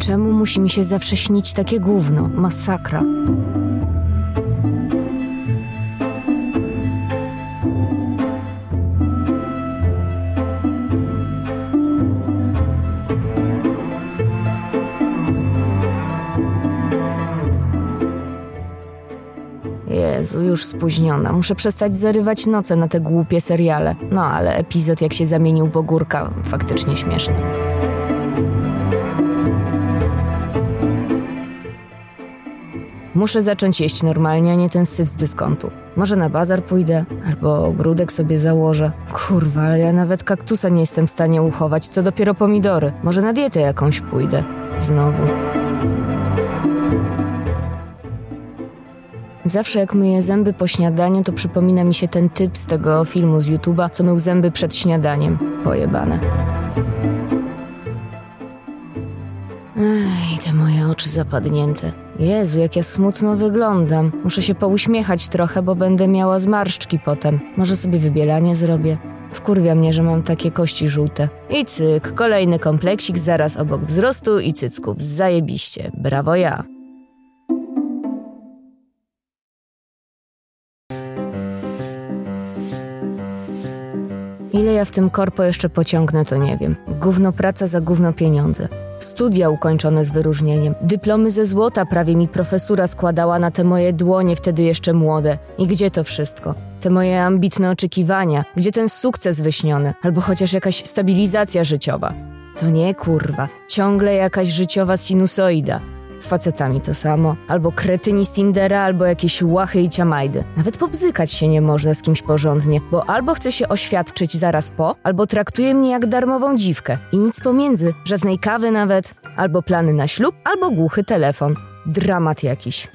Czemu musi mi się zawsze śnić takie gówno? Masakra. Jezu, już spóźniona. Muszę przestać zarywać noce na te głupie seriale. No ale epizod jak się zamienił w ogórka, faktycznie śmieszny. Muszę zacząć jeść normalnie, a nie ten syf z dyskontu. Może na bazar pójdę, albo ogródek sobie założę. Kurwa, ale ja nawet kaktusa nie jestem w stanie uchować, co dopiero pomidory. Może na dietę jakąś pójdę. Znowu. Zawsze jak myję zęby po śniadaniu, to przypomina mi się ten typ z tego filmu z YouTube'a, co mył zęby przed śniadaniem. Pojebane. Te moje oczy zapadnięte. Jezu, jak ja smutno wyglądam. Muszę się pouśmiechać trochę, bo będę miała zmarszczki potem. Może sobie wybielanie zrobię. Wkurwia mnie, że mam takie kości żółte. I cyk, kolejny kompleksik zaraz obok wzrostu i cycków. Zajebiście. Brawo ja. Ile ja w tym korpo jeszcze pociągnę, to nie wiem. Gówno praca za gówno pieniądze. Studia ukończone z wyróżnieniem. Dyplomy ze złota prawie mi profesura składała na te moje dłonie, wtedy jeszcze młode. I gdzie to wszystko? Te moje ambitne oczekiwania? Gdzie ten sukces wyśniony? Albo chociaż jakaś stabilizacja życiowa? To nie kurwa. Ciągle jakaś życiowa sinusoida. Z facetami to samo. Albo kretyni z Tindera, albo jakieś łachy i ciamajdy. Nawet pobzykać się nie można z kimś porządnie, bo albo chce się oświadczyć zaraz po, albo traktuje mnie jak darmową dziwkę. I nic pomiędzy, żadnej kawy nawet, albo plany na ślub, albo głuchy telefon. Dramat jakiś.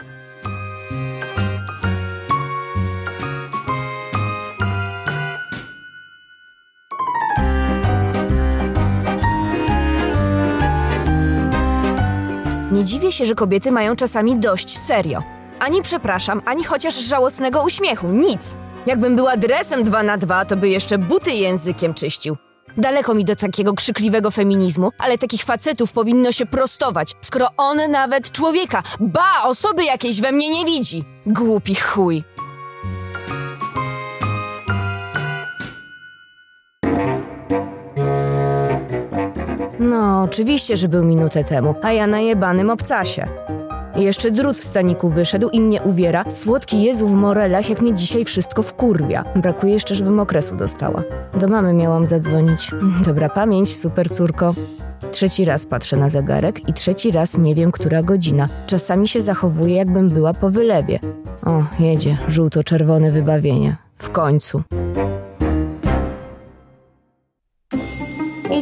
Dziwię się, że kobiety mają czasami dość serio. Ani przepraszam, ani chociaż żałosnego uśmiechu, nic. Jakbym była dresem 2 na 2 to by jeszcze buty językiem czyścił. Daleko mi do takiego krzykliwego feminizmu, ale takich facetów powinno się prostować, skoro on nawet człowieka, ba, osoby jakiejś we mnie nie widzi. Głupi chuj. No, oczywiście, że był minutę temu, a ja na jebanym obcasie. Jeszcze drut w staniku wyszedł i mnie uwiera. Słodki Jezu w morelach, jak mnie dzisiaj wszystko wkurwia. Brakuje jeszcze, żebym okresu dostała. Do mamy miałam zadzwonić. Dobra pamięć, super córko. Trzeci raz patrzę na zegarek i trzeci raz nie wiem, która godzina. Czasami się zachowuję, jakbym była po wylewie. O, jedzie, żółto-czerwone wybawienie. W końcu.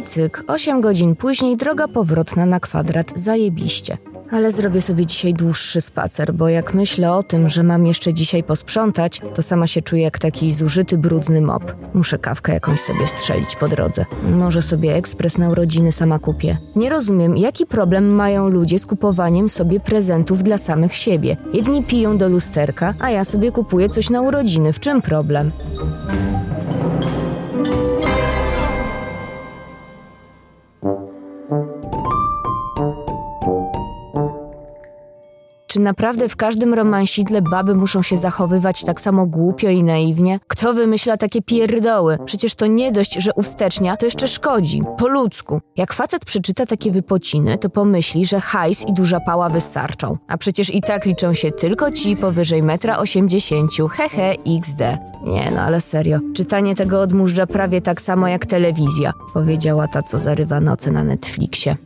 Cyk, 8 godzin później droga powrotna na kwadrat, zajebiście. Ale zrobię sobie dzisiaj dłuższy spacer, bo jak myślę o tym, że mam jeszcze dzisiaj posprzątać, to sama się czuję jak taki zużyty, brudny mop. Muszę kawkę jakąś sobie strzelić po drodze. Może sobie ekspres na urodziny sama kupię. Nie rozumiem, jaki problem mają ludzie z kupowaniem sobie prezentów dla samych siebie. Jedni piją do lusterka, a ja sobie kupuję coś na urodziny. W czym problem? Czy naprawdę w każdym romansidle baby muszą się zachowywać tak samo głupio i naiwnie? Kto wymyśla takie pierdoły? Przecież to nie dość, że uwstecznia, to jeszcze szkodzi. Po ludzku. Jak facet przeczyta takie wypociny, to pomyśli, że hajs i duża pała wystarczą. A przecież i tak liczą się tylko ci powyżej 1,80 m. Hehe, XD. Nie no, ale serio. Czytanie tego odmurza prawie tak samo jak telewizja, powiedziała ta, co zarywa noce na Netflixie.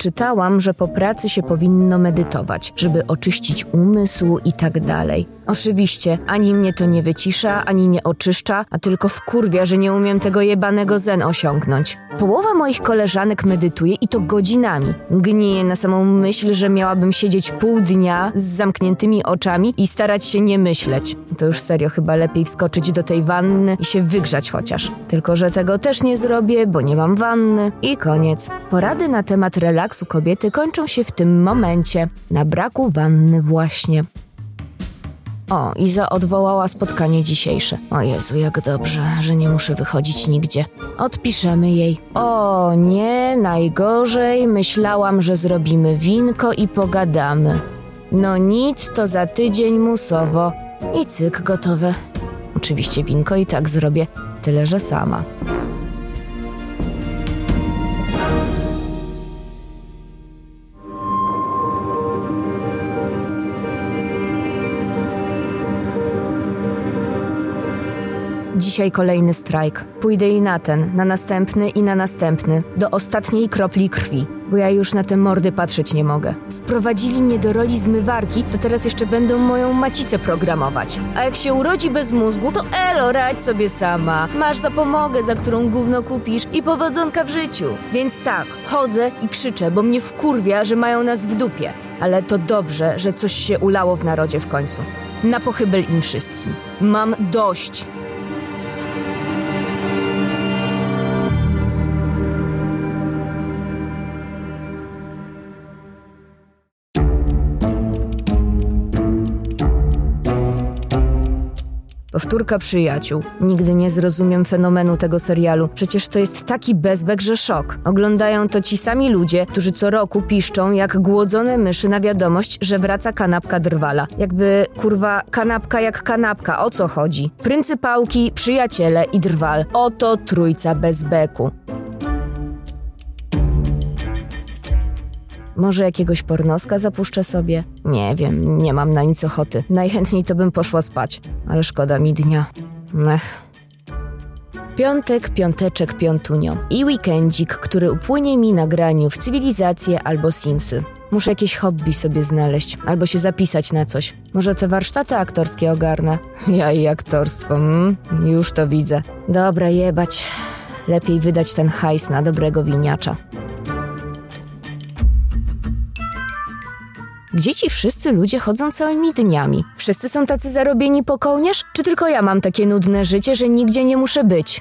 Czytałam, że po pracy się powinno medytować, żeby oczyścić umysł i tak dalej. Oczywiście, ani mnie to nie wycisza, ani nie oczyszcza, a tylko wkurwia, że nie umiem tego jebanego zen osiągnąć. Połowa moich koleżanek medytuje i to godzinami. Gniję na samą myśl, że miałabym siedzieć pół dnia z zamkniętymi oczami i starać się nie myśleć. To już serio chyba lepiej wskoczyć do tej wanny i się wygrzać chociaż. Tylko, że tego też nie zrobię, bo nie mam wanny. I koniec. Porady na temat relaksu kobiety kończą się w tym momencie. Na braku wanny właśnie. O, Iza odwołała spotkanie dzisiejsze. O Jezu, jak dobrze, że nie muszę wychodzić nigdzie. Odpiszemy jej. O nie, najgorzej. Myślałam, że zrobimy winko i pogadamy. No nic, to za tydzień musowo. I cyk, gotowe. Oczywiście winko i tak zrobię, tyle że sama. Dzisiaj kolejny strajk. Pójdę i na ten, na następny i na następny, do ostatniej kropli krwi, bo ja już na te mordy patrzeć nie mogę. Sprowadzili mnie do roli zmywarki, to teraz jeszcze będą moją macicę programować. A jak się urodzi bez mózgu, to elo, radź sobie sama. Masz zapomogę, za którą gówno kupisz i powodzonka w życiu. Więc tak, chodzę i krzyczę, bo mnie wkurwia, że mają nas w dupie. Ale to dobrze, że coś się ulało w narodzie w końcu. Na pochybel im wszystkim. Mam dość. Powtórka przyjaciół. Nigdy nie zrozumiem fenomenu tego serialu. Przecież to jest taki bezbek, że szok. Oglądają to ci sami ludzie, którzy co roku piszczą jak głodzone myszy na wiadomość, że wraca kanapka drwala. Jakby, kurwa, kanapka jak kanapka, o co chodzi? Pryncypałki, przyjaciele i drwal. Oto trójca bezbeku. Może jakiegoś pornoska zapuszczę sobie? Nie wiem, nie mam na nic ochoty. Najchętniej to bym poszła spać, ale szkoda mi dnia. Mech. Piątek, piąteczek, piątunio. I weekendzik, który upłynie mi na graniu w cywilizację albo Simsy. Muszę jakieś hobby sobie znaleźć, albo się zapisać na coś. Może te warsztaty aktorskie ogarnę? Ja i aktorstwo, mm, już to widzę. Dobra, jebać. Lepiej wydać ten hajs na dobrego winiacza. Gdzie ci wszyscy ludzie chodzą całymi dniami? Wszyscy są tacy zarobieni po kołnierz? Czy tylko ja mam takie nudne życie, że nigdzie nie muszę być?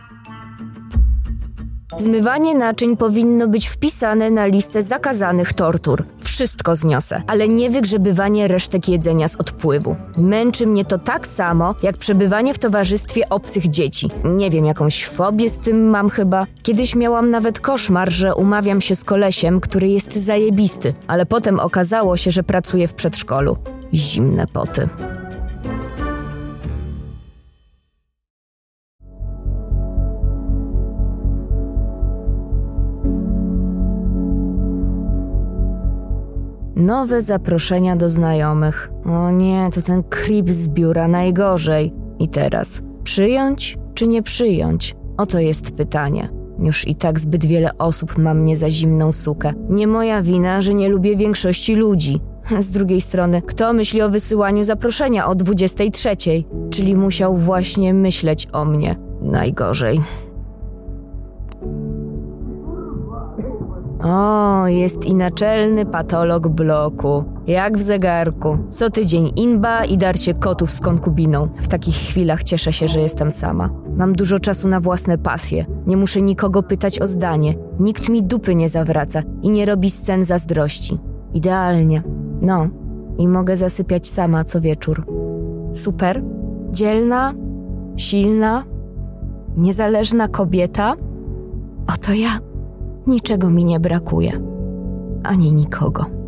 Zmywanie naczyń powinno być wpisane na listę zakazanych tortur. Wszystko zniosę, ale nie wygrzebywanie resztek jedzenia z odpływu. Męczy mnie to tak samo, jak przebywanie w towarzystwie obcych dzieci. Nie wiem, jakąś fobię z tym mam chyba. Kiedyś miałam nawet koszmar, że umawiam się z kolesiem, który jest zajebisty, ale potem okazało się, że pracuje w przedszkolu. Zimne poty. Nowe zaproszenia do znajomych. O nie, to ten creep z biura najgorzej. I teraz, przyjąć czy nie przyjąć? Oto jest pytanie. Już i tak zbyt wiele osób ma mnie za zimną sukę. Nie moja wina, że nie lubię większości ludzi. Z drugiej strony, kto myśli o wysyłaniu zaproszenia o 23? Czyli musiał właśnie myśleć o mnie. Najgorzej. O, jest i naczelny patolog bloku. Jak w zegarku. Co tydzień inba i dar się kotów z konkubiną. W takich chwilach cieszę się, że jestem sama. Mam dużo czasu na własne pasje. Nie muszę nikogo pytać o zdanie. Nikt mi dupy nie zawraca i nie robi scen zazdrości. Idealnie. No, i mogę zasypiać sama co wieczór. Super? Dzielna? Silna? Niezależna kobieta? Oto ja. Niczego mi nie brakuje, ani nikogo.